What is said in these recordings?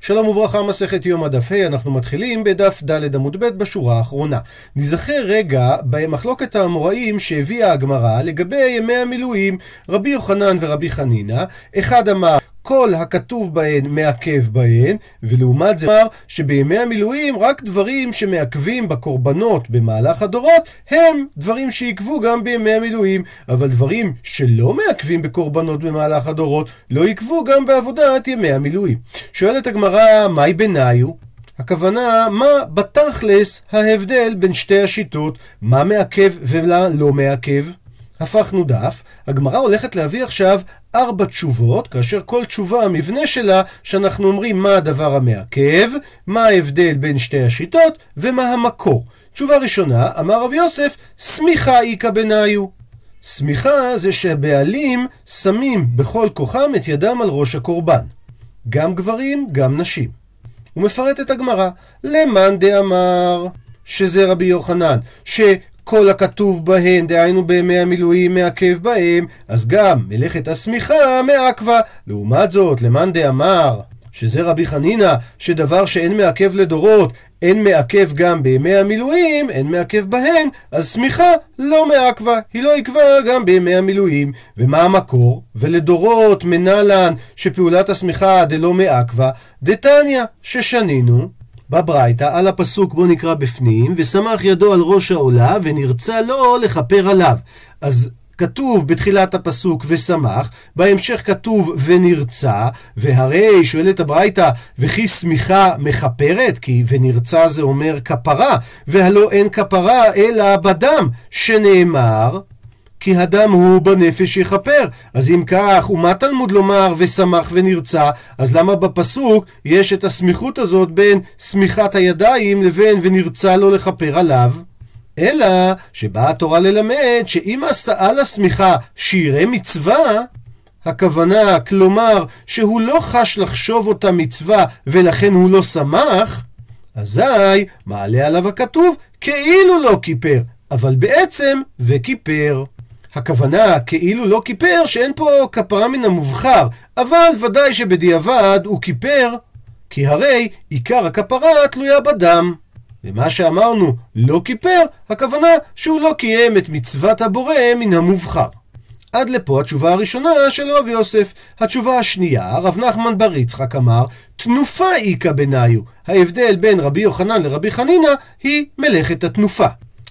שלום וברכה, מסכת יום הדף ה', אנחנו מתחילים בדף ד' עמוד ב' בשורה האחרונה. נזכר רגע במחלוקת האמוראים שהביאה הגמרא לגבי ימי המילואים, רבי יוחנן ורבי חנינא, אחד אמר כל הכתוב בהן מעכב בהן, ולעומת זה אמר שבימי המילואים רק דברים שמעכבים בקורבנות במהלך הדורות הם דברים שעיכבו גם בימי המילואים, אבל דברים שלא מעכבים בקורבנות במהלך הדורות לא עיכבו גם בעבודת ימי המילואים. שואלת הגמרא, מהי ביניו? הכוונה, מה בתכלס ההבדל בין שתי השיטות, מה מעכב ומה לא מעכב? הפכנו דף, הגמרא הולכת להביא עכשיו ארבע תשובות, כאשר כל תשובה המבנה שלה, שאנחנו אומרים מה הדבר המעכב, מה ההבדל בין שתי השיטות, ומה המקור. תשובה ראשונה, אמר רב יוסף, סמיכה איכא בניו. סמיכה זה שהבעלים שמים בכל כוחם את ידם על ראש הקורבן. גם גברים, גם נשים. הוא מפרט את הגמרא, למאן דאמר, שזה רבי יוחנן, ש... כל הכתוב בהן, דהיינו בימי המילואים, מעכב בהם, אז גם מלאכת השמיכה מעכבה. לעומת זאת, למאן דאמר, שזה רבי חנינא, שדבר שאין מעכב לדורות, אין מעכב גם בימי המילואים, אין מעכב בהן, אז שמיכה לא מעכבה, היא לא עכבה גם בימי המילואים. ומה המקור? ולדורות מנלן שפעולת השמיכה דלא מעכבה, דתניא, ששנינו בברייתא על הפסוק בו נקרא בפנים, ושמח ידו על ראש העולה, ונרצה לו לכפר עליו. אז כתוב בתחילת הפסוק ושמח, בהמשך כתוב ונרצה, והרי שואלת הברייתא, וכי שמיכה מכפרת? כי ונרצה זה אומר כפרה, והלא אין כפרה אלא בדם, שנאמר כי הדם הוא בנפש יכפר. אז אם כך, ומה תלמוד לומר ושמח ונרצה? אז למה בפסוק יש את הסמיכות הזאת בין סמיכת הידיים לבין ונרצה לו לכפר עליו? אלא שבאה התורה ללמד שאם עשה על השמיכה שירי מצווה, הכוונה, כלומר, שהוא לא חש לחשוב אותה מצווה ולכן הוא לא שמח, אזי מעלה עליו הכתוב כאילו לא כיפר, אבל בעצם וכיפר. הכוונה כאילו לא כיפר, שאין פה כפרה מן המובחר, אבל ודאי שבדיעבד הוא כיפר, כי הרי עיקר הכפרה תלויה בדם. ומה שאמרנו לא כיפר, הכוונה שהוא לא קיים את מצוות הבורא מן המובחר. עד לפה התשובה הראשונה של רב יוסף. התשובה השנייה, רב נחמן בר יצחק אמר, תנופה איכא בניו. ההבדל בין רבי יוחנן לרבי חנינא היא מלאכת התנופה.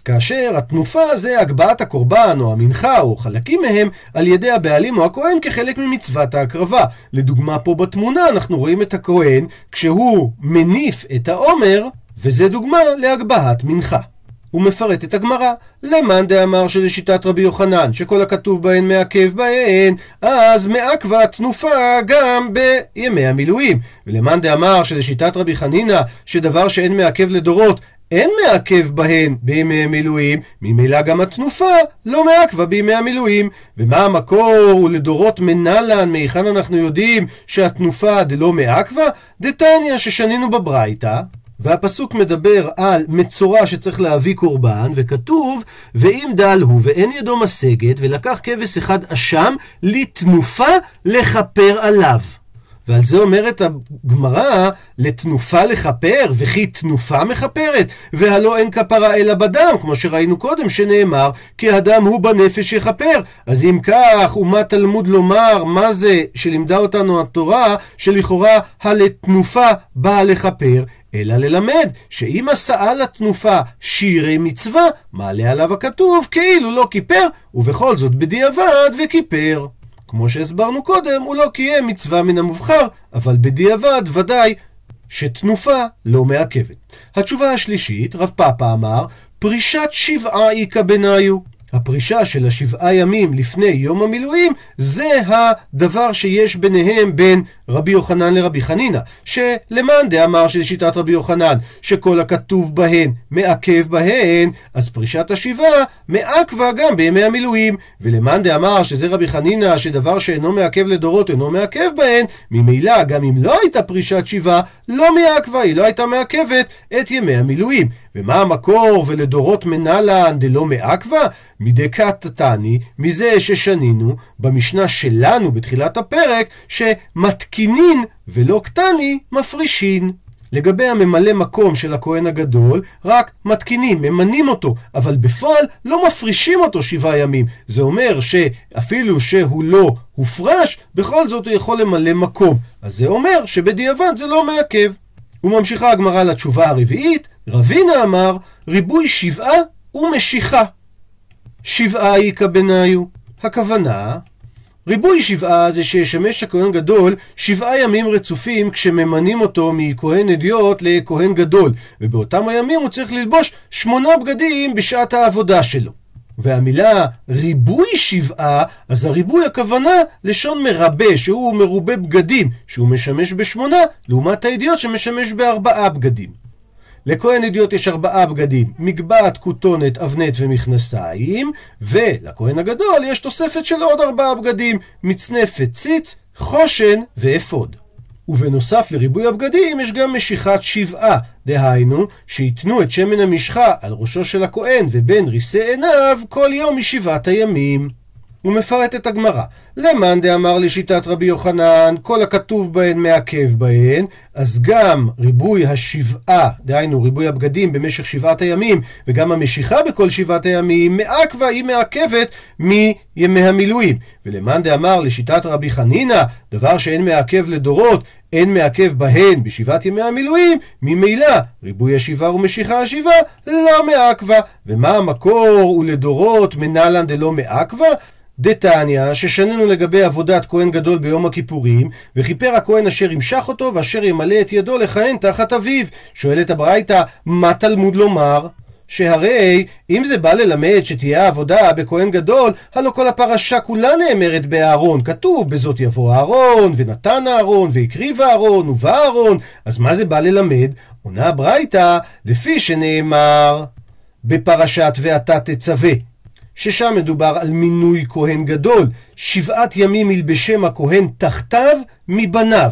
כאשר התנופה זה הגבהת הקורבן או המנחה או חלקים מהם על ידי הבעלים או הכהן כחלק ממצוות ההקרבה. לדוגמה פה בתמונה אנחנו רואים את הכהן כשהוא מניף את העומר וזה דוגמה להגבהת מנחה. הוא מפרט את הגמרא, למאן דאמר שזה שיטת רבי יוחנן, שכל הכתוב בהן מעכב בהן, אז מעכבה תנופה גם בימי המילואים. ולמאן דאמר שזה שיטת רבי חנינא, שדבר שאין מעכב לדורות, אין מעכב בהן בימי המילואים, ממילא גם התנופה לא מעכבה בימי המילואים. ומה המקור ולדורות מנלן, מהיכן אנחנו יודעים שהתנופה דלא מעכבה? דתניא ששנינו בברייתא. והפסוק מדבר על מצורע שצריך להביא קורבן, וכתוב, ואם דל הוא ואין ידו משגת, ולקח כבש אחד אשם, לתנופה לכפר עליו. ועל זה אומרת הגמרא, לתנופה לכפר, וכי תנופה מכפרת, והלא אין כפרה אלא בדם, כמו שראינו קודם, שנאמר, כי הדם הוא בנפש יכפר. אז אם כך, ומה תלמוד לומר, מה זה שלימדה אותנו התורה, שלכאורה הלתנופה באה לכפר, אלא ללמד שאם עשה על התנופה שירי מצווה, מעלה עליו הכתוב כאילו לא כיפר, ובכל זאת בדיעבד וכיפר. כמו שהסברנו קודם, הוא לא קיים מצווה מן המובחר, אבל בדיעבד ודאי שתנופה לא מעכבת. התשובה השלישית, רב פאפה אמר, פרישת שבעה איכא בניו. הפרישה של השבעה ימים לפני יום המילואים, זה הדבר שיש ביניהם בין רבי יוחנן לרבי חנינא. שלמאן דאמר שזה שיטת רבי יוחנן, שכל הכתוב בהן מעכב בהן, אז פרישת השבעה מעכבה גם בימי המילואים. ולמאן דאמר שזה רבי חנינא, שדבר שאינו מעכב לדורות אינו מעכב בהן, ממילא גם אם לא הייתה פרישת שבעה, לא מעכבה, היא לא הייתה מעכבת את ימי המילואים. ומה המקור ולדורות מנלן דלא מעכבה? מדקת תני, מזה ששנינו במשנה שלנו בתחילת הפרק, שמתקינין ולא קטני מפרישין. לגבי הממלא מקום של הכהן הגדול, רק מתקינים, ממנים אותו, אבל בפועל לא מפרישים אותו שבעה ימים. זה אומר שאפילו שהוא לא הופרש, בכל זאת הוא יכול למלא מקום. אז זה אומר שבדיעבד זה לא מעכב. וממשיכה הגמרא לתשובה הרביעית, רבינה אמר, ריבוי שבעה ומשיכה. שבעה איכא בניו. הכוונה, ריבוי שבעה זה שישמש הכהן גדול שבעה ימים רצופים כשממנים אותו מכהן אדיוט לכהן גדול, ובאותם הימים הוא צריך ללבוש שמונה בגדים בשעת העבודה שלו. והמילה ריבוי שבעה, אז הריבוי הכוונה לשון מרבה, שהוא מרובה בגדים, שהוא משמש בשמונה, לעומת הידיעות שמשמש בארבעה בגדים. לכהן אדיוט יש ארבעה בגדים, מגבעת, כותונת, אבנט ומכנסיים, ולכהן הגדול יש תוספת של עוד ארבעה בגדים, מצנפת, ציץ, חושן ואפוד. ובנוסף לריבוי הבגדים יש גם משיכת שבעה, דהיינו, שייתנו את שמן המשחה על ראשו של הכהן ובין ריסי עיניו כל יום משבעת הימים. הוא מפרט את הגמרא. למאן דאמר לשיטת רבי יוחנן, כל הכתוב בהן מעכב בהן, אז גם ריבוי השבעה, דהיינו ריבוי הבגדים במשך שבעת הימים, וגם המשיכה בכל שבעת הימים, מעכבה היא מעכבת מימי המילואים. ולמאן דאמר לשיטת רבי חנינא, דבר שאין מעכב לדורות, אין מעכב בהן בשבעת ימי המילואים, ממילא ריבוי השבעה ומשיכה השבעה לא מעכבה. ומה המקור ולדורות מנהלן דלא מעכבה? דתניא, ששנינו לגבי עבודת כהן גדול ביום הכיפורים, וכיפר הכהן אשר ימשך אותו, ואשר ימלא את ידו לכהן תחת אביו. שואלת הברייתא, מה תלמוד לומר? שהרי אם זה בא ללמד שתהיה עבודה בכהן גדול, הלא כל הפרשה כולה נאמרת באהרון. כתוב בזאת יבוא אהרון, ונתן אהרון, והקריב אהרון, ובא אהרון. אז מה זה בא ללמד? עונה הברייתא, לפי שנאמר בפרשת ואתה תצווה. ששם מדובר על מינוי כהן גדול, שבעת ימים ילבשם הכהן תחתיו מבניו.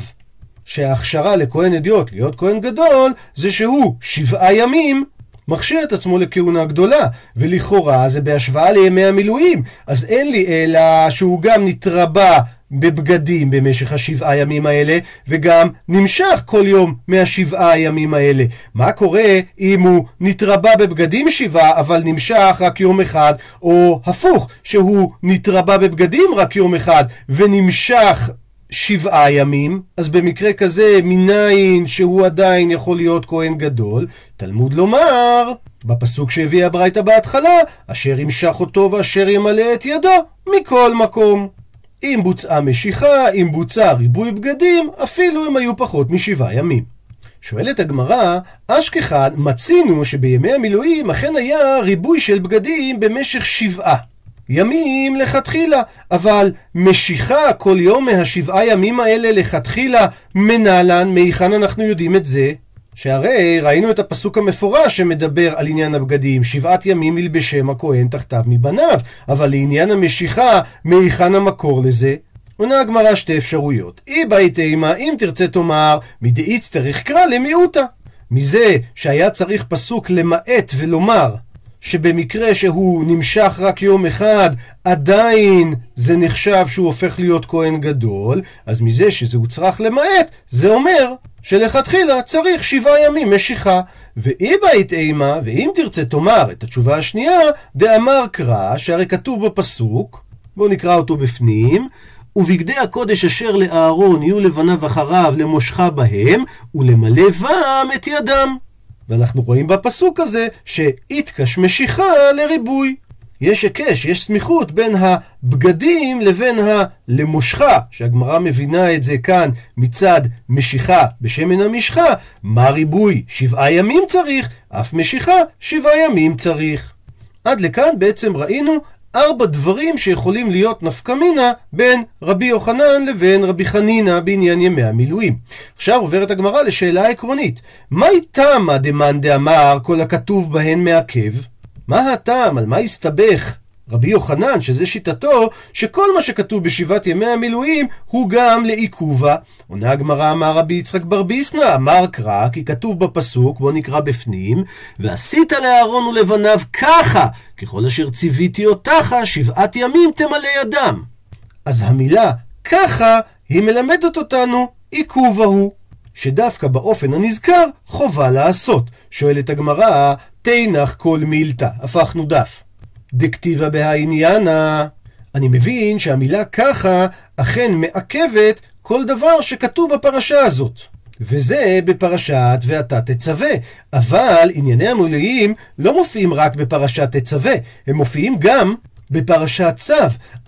שההכשרה לכהן אדיוט להיות כהן גדול, זה שהוא שבעה ימים מכשיר את עצמו לכהונה גדולה, ולכאורה זה בהשוואה לימי המילואים, אז אין לי אלא שהוא גם נתרבה בבגדים במשך השבעה ימים האלה, וגם נמשך כל יום מהשבעה הימים האלה. מה קורה אם הוא נתרבה בבגדים שבעה, אבל נמשך רק יום אחד, או הפוך, שהוא נתרבה בבגדים רק יום אחד, ונמשך שבעה ימים, אז במקרה כזה מניין שהוא עדיין יכול להיות כהן גדול, תלמוד לומר, בפסוק שהביא הברייתא בהתחלה, אשר ימשך אותו ואשר ימלא את ידו, מכל מקום. אם בוצעה משיכה, אם בוצע ריבוי בגדים, אפילו אם היו פחות משבעה ימים. שואלת הגמרא, אשכחן מצינו שבימי המילואים אכן היה ריבוי של בגדים במשך שבעה. ימים לכתחילה, אבל משיכה כל יום מהשבעה ימים האלה לכתחילה מנהלן, מהיכן אנחנו יודעים את זה? שהרי ראינו את הפסוק המפורש שמדבר על עניין הבגדים, שבעת ימים ילבשם הכהן תחתיו מבניו, אבל לעניין המשיכה, מהיכן המקור לזה? עונה הגמרא שתי אפשרויות. אי באי תימא, אם תרצה תאמר, מדאיץ צריך קרא למיעוטה. מזה שהיה צריך פסוק למעט ולומר שבמקרה שהוא נמשך רק יום אחד, עדיין זה נחשב שהוא הופך להיות כהן גדול, אז מזה שזה הוצרך למעט, זה אומר שלכתחילה צריך שבעה ימים משיכה. ואי בית אימה, ואם תרצה תאמר את התשובה השנייה, דאמר קרא, שהרי כתוב בפסוק, בואו נקרא אותו בפנים, ובגדי הקודש אשר לאהרון יהיו לבניו אחריו למושכה בהם, ולמלא בם את ידם. ואנחנו רואים בפסוק הזה שאיתקש משיכה לריבוי. יש היקש, יש סמיכות בין הבגדים לבין הלמושכה, שהגמרא מבינה את זה כאן מצד משיכה בשמן המשחה, מה ריבוי? שבעה ימים צריך, אף משיכה שבעה ימים צריך. עד לכאן בעצם ראינו ארבע דברים שיכולים להיות נפקא מינה בין רבי יוחנן לבין רבי חנינא בעניין ימי המילואים. עכשיו עוברת הגמרא לשאלה עקרונית. מהי תמא דמאן דאמר כל הכתוב בהן מעכב? מה הטעם? על מה הסתבך? רבי יוחנן, שזה שיטתו, שכל מה שכתוב בשבעת ימי המילואים הוא גם לעיכובה. עונה הגמרא אמר רבי יצחק בר ביסנא, אמר קרא, כי כתוב בפסוק, בוא נקרא בפנים, ועשית לאהרון ולבניו ככה, ככל אשר ציוויתי אותך, שבעת ימים תמלא ידם. אז המילה ככה היא מלמדת אותנו עיכוב ההוא, שדווקא באופן הנזכר חובה לעשות. שואלת הגמרא, תנח כל מילתא, הפכנו דף. דכתיבה בהעניינה. אני מבין שהמילה ככה אכן מעכבת כל דבר שכתוב בפרשה הזאת. וזה בפרשת ואתה תצווה. אבל ענייני המילואים לא מופיעים רק בפרשת תצווה, הם מופיעים גם בפרשת צו.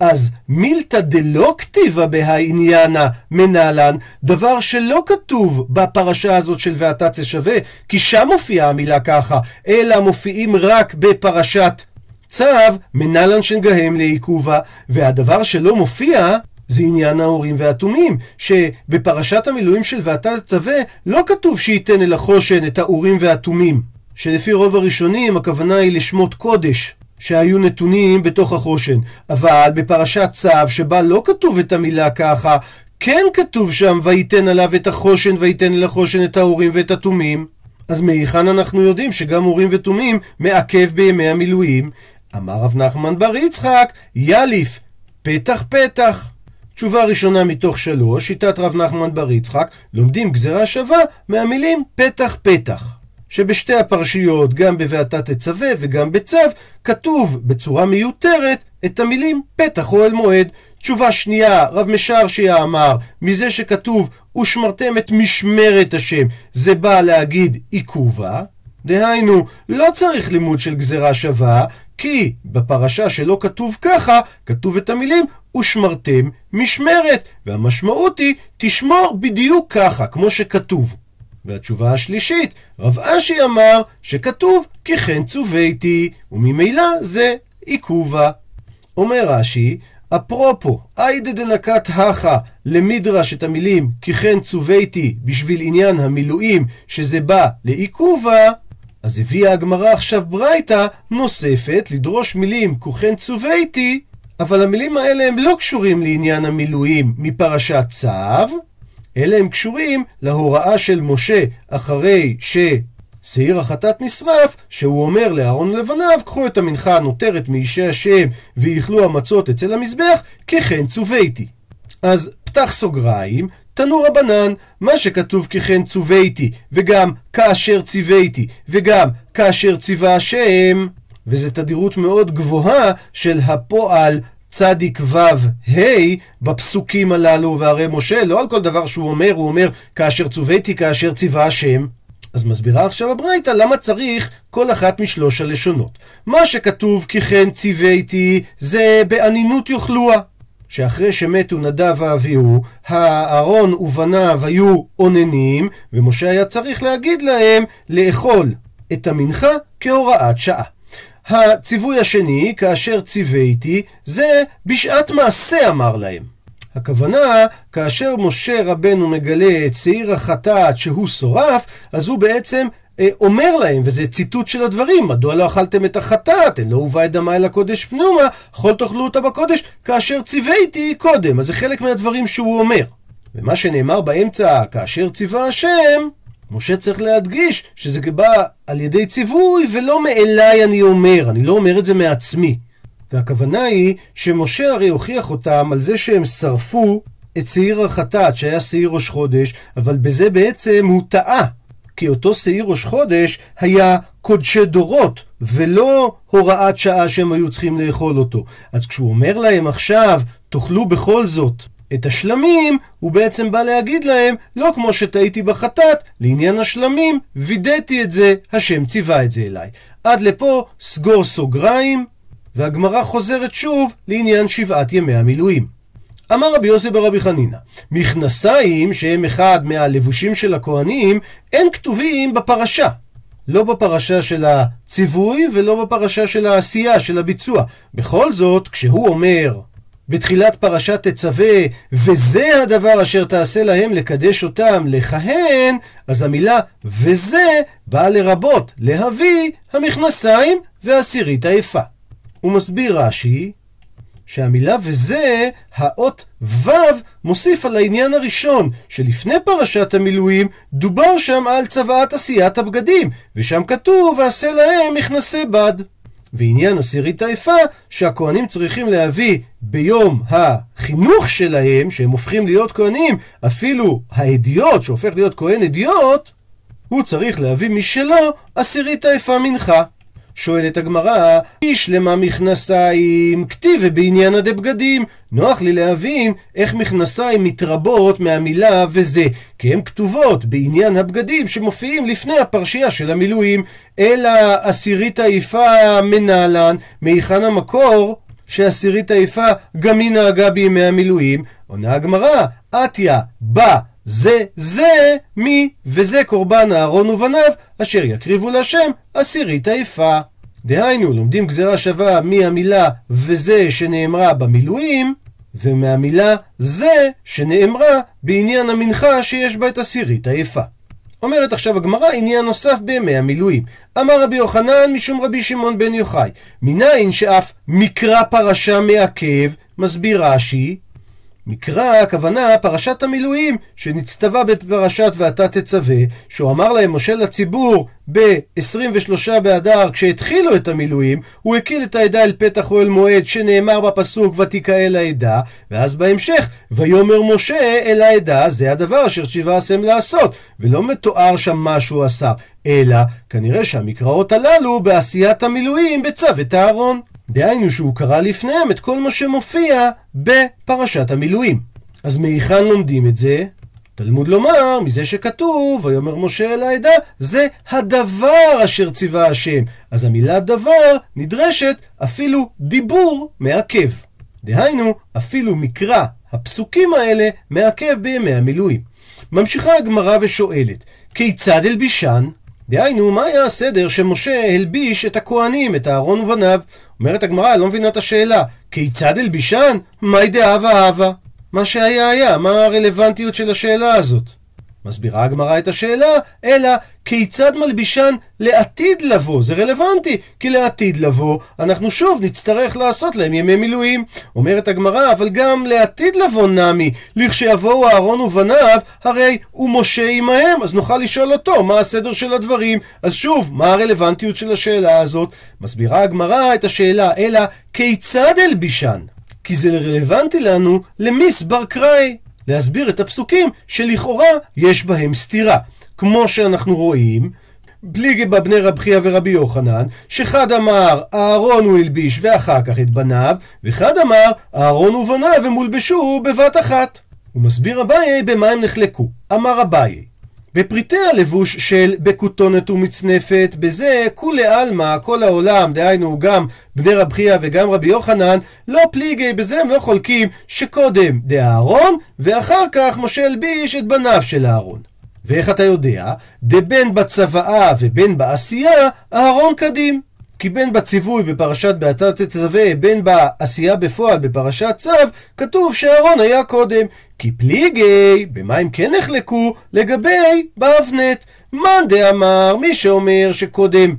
אז מילתא דלא כתיבה בהעניינה מנהלן, דבר שלא כתוב בפרשה הזאת של ואתה תשווה, כי שם מופיעה המילה ככה, אלא מופיעים רק בפרשת צו, מנהלן שנגהם לעיכובה, והדבר שלא מופיע זה עניין ההורים והתומים, שבפרשת המילואים של ואתה תצווה לא כתוב שייתן אל החושן את האורים והתומים, שלפי רוב הראשונים הכוונה היא לשמות קודש. שהיו נתונים בתוך החושן. אבל בפרשת צו, שבה לא כתוב את המילה ככה, כן כתוב שם ויתן עליו את החושן ויתן אל החושן את האורים ואת התומים. אז מהיכן אנחנו יודעים שגם אורים ותומים מעכב בימי המילואים? אמר רב נחמן בר יצחק, יאליף, פתח פתח. תשובה ראשונה מתוך שלוש, שיטת רב נחמן בר יצחק, לומדים גזירה שווה מהמילים פתח פתח. שבשתי הפרשיות, גם ב"ואתה תצווה" וגם בצו, כתוב בצורה מיותרת את המילים פתח אוהל מועד. תשובה שנייה, רב משרשיה אמר, מזה שכתוב ושמרתם את משמרת השם, זה בא להגיד עיכובה. דהיינו, לא צריך לימוד של גזירה שווה, כי בפרשה שלא כתוב ככה, כתוב את המילים ושמרתם משמרת, והמשמעות היא תשמור בדיוק ככה, כמו שכתוב. והתשובה השלישית, רב אשי אמר שכתוב כי כן צוויתי, וממילא זה עיכובה. אומר רש"י, אפרופו, איידה דנקת הכה למדרש את המילים כי כן צוויתי בשביל עניין המילואים שזה בא לעיכובה, אז הביאה הגמרא עכשיו ברייתא נוספת לדרוש מילים כוכן צוויתי, אבל המילים האלה הם לא קשורים לעניין המילואים מפרשת צו, אלא הם קשורים להוראה של משה אחרי ש... שעיר החטאת נשרף, שהוא אומר לאהרון ולבניו, קחו את המנחה הנותרת מאישי השם ויאכלו המצות אצל המזבח, ככן צוויתי. אז פתח סוגריים, תנו רבנן, מה שכתוב ככן צוויתי, וגם כאשר ציוויתי, וגם כאשר ציווה השם, וזו תדירות מאוד גבוהה של הפועל צדיק ו' ה' בפסוקים הללו, והרי משה לא על כל דבר שהוא אומר, הוא אומר כאשר צוויתי, כאשר ציווה השם. אז מסבירה עכשיו הברייתא למה צריך כל אחת משלוש הלשונות. מה שכתוב כי כן ציוויתי זה באנינות יאכלוה. שאחרי שמתו נדב ואביהו, הארון ובניו היו אוננים, ומשה היה צריך להגיד להם לאכול את המנחה כהוראת שעה. הציווי השני, כאשר ציוויתי, זה בשעת מעשה אמר להם. הכוונה, כאשר משה רבנו מגלה את שעיר החטאת שהוא שורף, אז הוא בעצם אומר להם, וזה ציטוט של הדברים, מדוע לא אכלתם את החטאת, אין לא הובא את דמה אל הקודש פנומה, אכול תאכלו אותה בקודש, כאשר ציוויתי קודם. אז זה חלק מהדברים שהוא אומר. ומה שנאמר באמצע, כאשר ציווה השם, משה צריך להדגיש שזה בא על ידי ציווי ולא מאליי אני אומר, אני לא אומר את זה מעצמי. והכוונה היא שמשה הרי הוכיח אותם על זה שהם שרפו את שעיר החטאת שהיה שעיר ראש חודש, אבל בזה בעצם הוא טעה. כי אותו שעיר ראש חודש היה קודשי דורות, ולא הוראת שעה שהם היו צריכים לאכול אותו. אז כשהוא אומר להם עכשיו, תאכלו בכל זאת את השלמים, הוא בעצם בא להגיד להם, לא כמו שטעיתי בחטאת, לעניין השלמים, וידאתי את זה, השם ציווה את זה אליי. עד לפה, סגור סוגריים, והגמרא חוזרת שוב לעניין שבעת ימי המילואים. אמר רבי יוסי ברבי חנינא, מכנסיים שהם אחד מהלבושים של הכהנים, אין כתובים בפרשה. לא בפרשה של הציווי ולא בפרשה של העשייה, של הביצוע. בכל זאת, כשהוא אומר בתחילת פרשת תצווה, וזה הדבר אשר תעשה להם לקדש אותם לכהן, אז המילה וזה באה לרבות, להביא המכנסיים והסירית היפה. הוא מסביר רש"י שהמילה וזה, האות ו' מוסיף על העניין הראשון, שלפני פרשת המילואים דובר שם על צוואת עשיית הבגדים, ושם כתוב ועשה להם מכנסי בד. ועניין עשירית היפה שהכהנים צריכים להביא ביום החינוך שלהם, שהם הופכים להיות כהנים, אפילו האדיוט שהופך להיות כהן אדיוט, הוא צריך להביא משלו עשירית היפה מנחה. שואלת הגמרא, איש למה מכנסיים כתיב ובעניין בגדים. נוח לי להבין איך מכנסיים מתרבות מהמילה וזה, כי הן כתובות בעניין הבגדים שמופיעים לפני הפרשייה של המילואים. אלא עשירית היפה מנהלן, מהיכן המקור? שעשירית היפה גם היא נהגה בימי המילואים, עונה הגמרא, עטיה, בא זה זה מי, וזה קורבן אהרון ובניו, אשר יקריבו להשם עשירית היפה. דהיינו, לומדים גזירה שווה מהמילה וזה שנאמרה במילואים, ומהמילה זה שנאמרה בעניין המנחה שיש בה את עשירית היפה. אומרת עכשיו הגמרא עניין נוסף בימי המילואים. אמר רבי יוחנן משום רבי שמעון בן יוחאי, מניין שאף מקרא פרשה מעכב, מסביר רש"י, מקרא הכוונה פרשת המילואים שנצטווה בפרשת ואתה תצווה שהוא אמר להם משה לציבור ב-23 באדר כשהתחילו את המילואים הוא הקיל את העדה אל פתח אוהל מועד שנאמר בפסוק ותיקה אל העדה ואז בהמשך ויאמר משה אל העדה זה הדבר אשר ציווה עשם לעשות ולא מתואר שם מה שהוא עשה אלא כנראה שהמקראות הללו בעשיית המילואים בצוות אהרון דהיינו שהוא קרא לפניהם את כל מה שמופיע בפרשת המילואים. אז מהיכן לומדים את זה? תלמוד לומר, מזה שכתוב, ויאמר משה אל העדה, זה הדבר אשר ציווה השם. אז המילה דבר נדרשת אפילו דיבור מעכב. דהיינו, אפילו מקרא הפסוקים האלה מעכב בימי המילואים. ממשיכה הגמרא ושואלת, כיצד אלבישן? דהיינו, מה היה הסדר שמשה הלביש את הכהנים, את אהרון ובניו? אומרת הגמרא, לא מבינה את השאלה. כיצד הלבישן? מאי דאבה אבה. מה שהיה היה, מה הרלוונטיות של השאלה הזאת? מסבירה הגמרא את השאלה, אלא כיצד מלבישן לעתיד לבוא? זה רלוונטי, כי לעתיד לבוא אנחנו שוב נצטרך לעשות להם ימי מילואים. אומרת הגמרא, אבל גם לעתיד לבוא נמי, לכשיבואו אהרון ובניו, הרי הוא משה עמהם, אז נוכל לשאול אותו מה הסדר של הדברים. אז שוב, מה הרלוונטיות של השאלה הזאת? מסבירה הגמרא את השאלה, אלא כיצד אלבישן? כי זה רלוונטי לנו למסבר קראי. להסביר את הפסוקים שלכאורה יש בהם סתירה. כמו שאנחנו רואים, פליגי בבני רב חייא ורבי יוחנן, שחד אמר אהרון הוא הלביש ואחר כך את בניו, וחד אמר אהרון ובניו הם הולבשו בבת אחת. הוא מסביר אביי במה הם נחלקו. אמר אביי בפריטי הלבוש של בכותונת ומצנפת, בזה כולי עלמא, כל העולם, דהיינו גם בני רב חייא וגם רבי יוחנן, לא פליגי, בזה הם לא חולקים שקודם דאהרון, ואחר כך משה הלביש את בניו של אהרון. ואיך אתה יודע? דבין בצוואה ובין בעשייה, אהרון קדים. כי בין בציווי בפרשת באתה תתווה, בין בעשייה בפועל בפרשת צו, כתוב שאהרון היה קודם. כי פליגי, במה הם כן נחלקו? לגבי באבנט. מאן דאמר, מי שאומר שקודם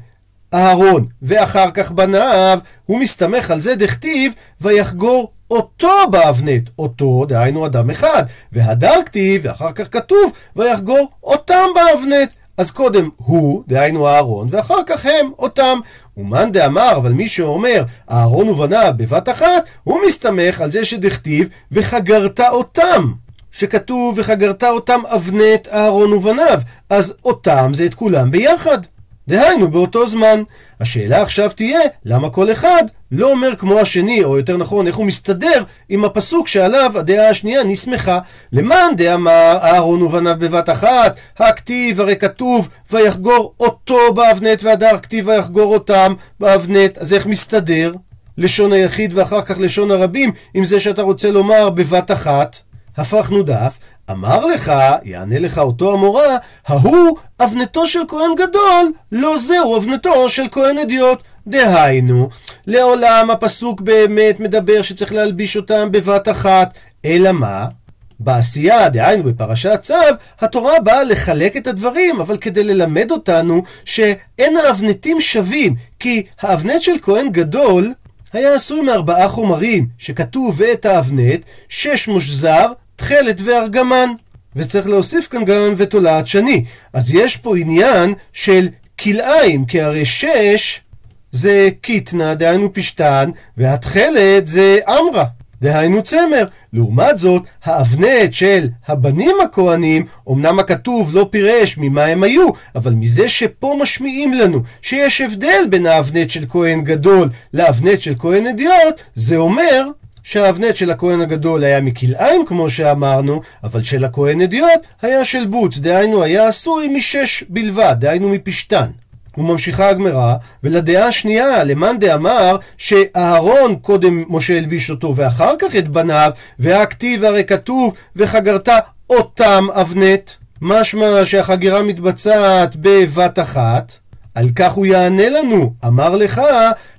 אהרון ואחר כך בניו, הוא מסתמך על זה דכתיב, ויחגור אותו באבנט, אותו, דהיינו אדם אחד, והדר כתיב, ואחר כך כתוב, ויחגור אותם באבנט. אז קודם הוא, דהיינו אהרון, ואחר כך הם, אותם. ומאן דאמר, אבל מי שאומר אהרון ובניו בבת אחת, הוא מסתמך על זה שדכתיב וחגרת אותם. שכתוב וחגרת אותם אבנת אהרון ובניו, אז אותם זה את כולם ביחד. דהיינו באותו זמן. השאלה עכשיו תהיה, למה כל אחד לא אומר כמו השני, או יותר נכון, איך הוא מסתדר עם הפסוק שעליו הדעה השנייה נסמכה. למען דאמר אהרון ובניו בבת אחת, הכתיב הרי כתוב, ויחגור אותו באבנט, והדר כתיב ויחגור אותם באבנט, אז איך מסתדר? לשון היחיד ואחר כך לשון הרבים, עם זה שאתה רוצה לומר בבת אחת. הפכנו דף, אמר לך, יענה לך אותו המורה, ההוא אבנתו של כהן גדול, לא זהו אבנתו של כהן אדיוט. דהיינו, לעולם הפסוק באמת מדבר שצריך להלביש אותם בבת אחת, אלא מה? בעשייה, דהיינו בפרשת צו, התורה באה לחלק את הדברים, אבל כדי ללמד אותנו שאין האבנטים שווים, כי האבנט של כהן גדול היה עשוי מארבעה חומרים, שכתוב ואת האבנט, שש מושזר, תכלת וארגמן. וצריך להוסיף כאן גם ותולעת שני. אז יש פה עניין של כלאיים, כי הרי שש זה קיטנה, דהיינו פשתן, והתכלת זה אמרה. דהיינו צמר. לעומת זאת, האבנט של הבנים הכהנים, אמנם הכתוב לא פירש ממה הם היו, אבל מזה שפה משמיעים לנו שיש הבדל בין האבנט של כהן גדול לאבנט של כהן אדיוט, זה אומר שהאבנט של הכהן הגדול היה מכלאיים כמו שאמרנו, אבל של הכהן אדיוט היה של בוץ, דהיינו היה עשוי משש בלבד, דהיינו מפשתן. וממשיכה הגמרא, ולדעה השנייה, למאן דאמר שאהרון קודם משה הלביש אותו ואחר כך את בניו, והכתיב הרי כתוב וחגרת אותם אבנט. משמע שהחגירה מתבצעת בבת אחת. על כך הוא יענה לנו, אמר לך,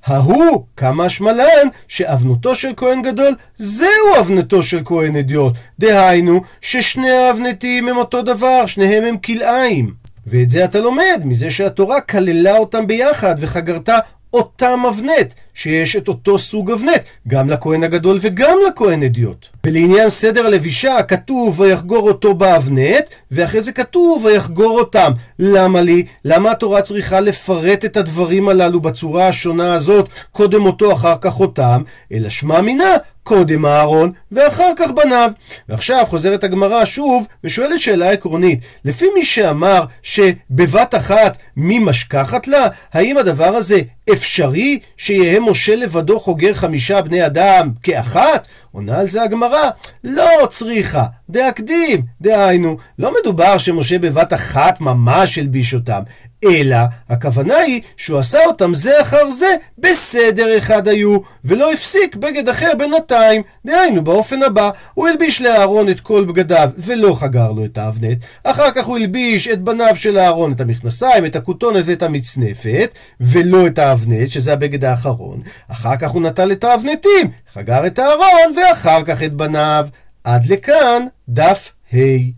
ההוא כמה שמלן, שאבנותו של כהן גדול זהו אבנתו של כהן אדיוט. דהיינו, ששני האבנתים הם אותו דבר, שניהם הם כלאיים. ואת זה אתה לומד מזה שהתורה כללה אותם ביחד וחגרת אותם אבנט, שיש את אותו סוג אבנט, גם לכהן הגדול וגם לכהן אדיוט. ולעניין סדר הלבישה, כתוב ויחגור אותו באבנט, ואחרי זה כתוב ויחגור אותם. למה לי? למה התורה צריכה לפרט את הדברים הללו בצורה השונה הזאת, קודם אותו, אחר כך אותם? אלא שמע מינה, קודם אהרון, ואחר כך בניו. ועכשיו חוזרת הגמרא שוב, ושואלת שאלה עקרונית. לפי מי שאמר שבבת אחת מי משכחת לה, האם הדבר הזה אפשרי שיהיה משה לבדו חוגר חמישה בני אדם כאחת? עונה על זה הגמרא, לא צריכה, דאקדים, דהיינו, לא מדובר שמשה בבת אחת ממש הלביש אותם, אלא הכוונה היא שהוא עשה אותם זה אחר זה בסדר אחד היו, ולא הפסיק בגד אחר בינתיים. דהיינו, באופן הבא, הוא הלביש לאהרון את כל בגדיו ולא חגר לו את האבנט, אחר כך הוא הלביש את בניו של אהרון את המכנסיים, את הכותונת ואת המצנפת, ולא את האבנט, שזה הבגד האחרון. אחר כך הוא נטל את האבנטים, חגר את הארון, ואחר כך את בניו. עד לכאן דף ה'.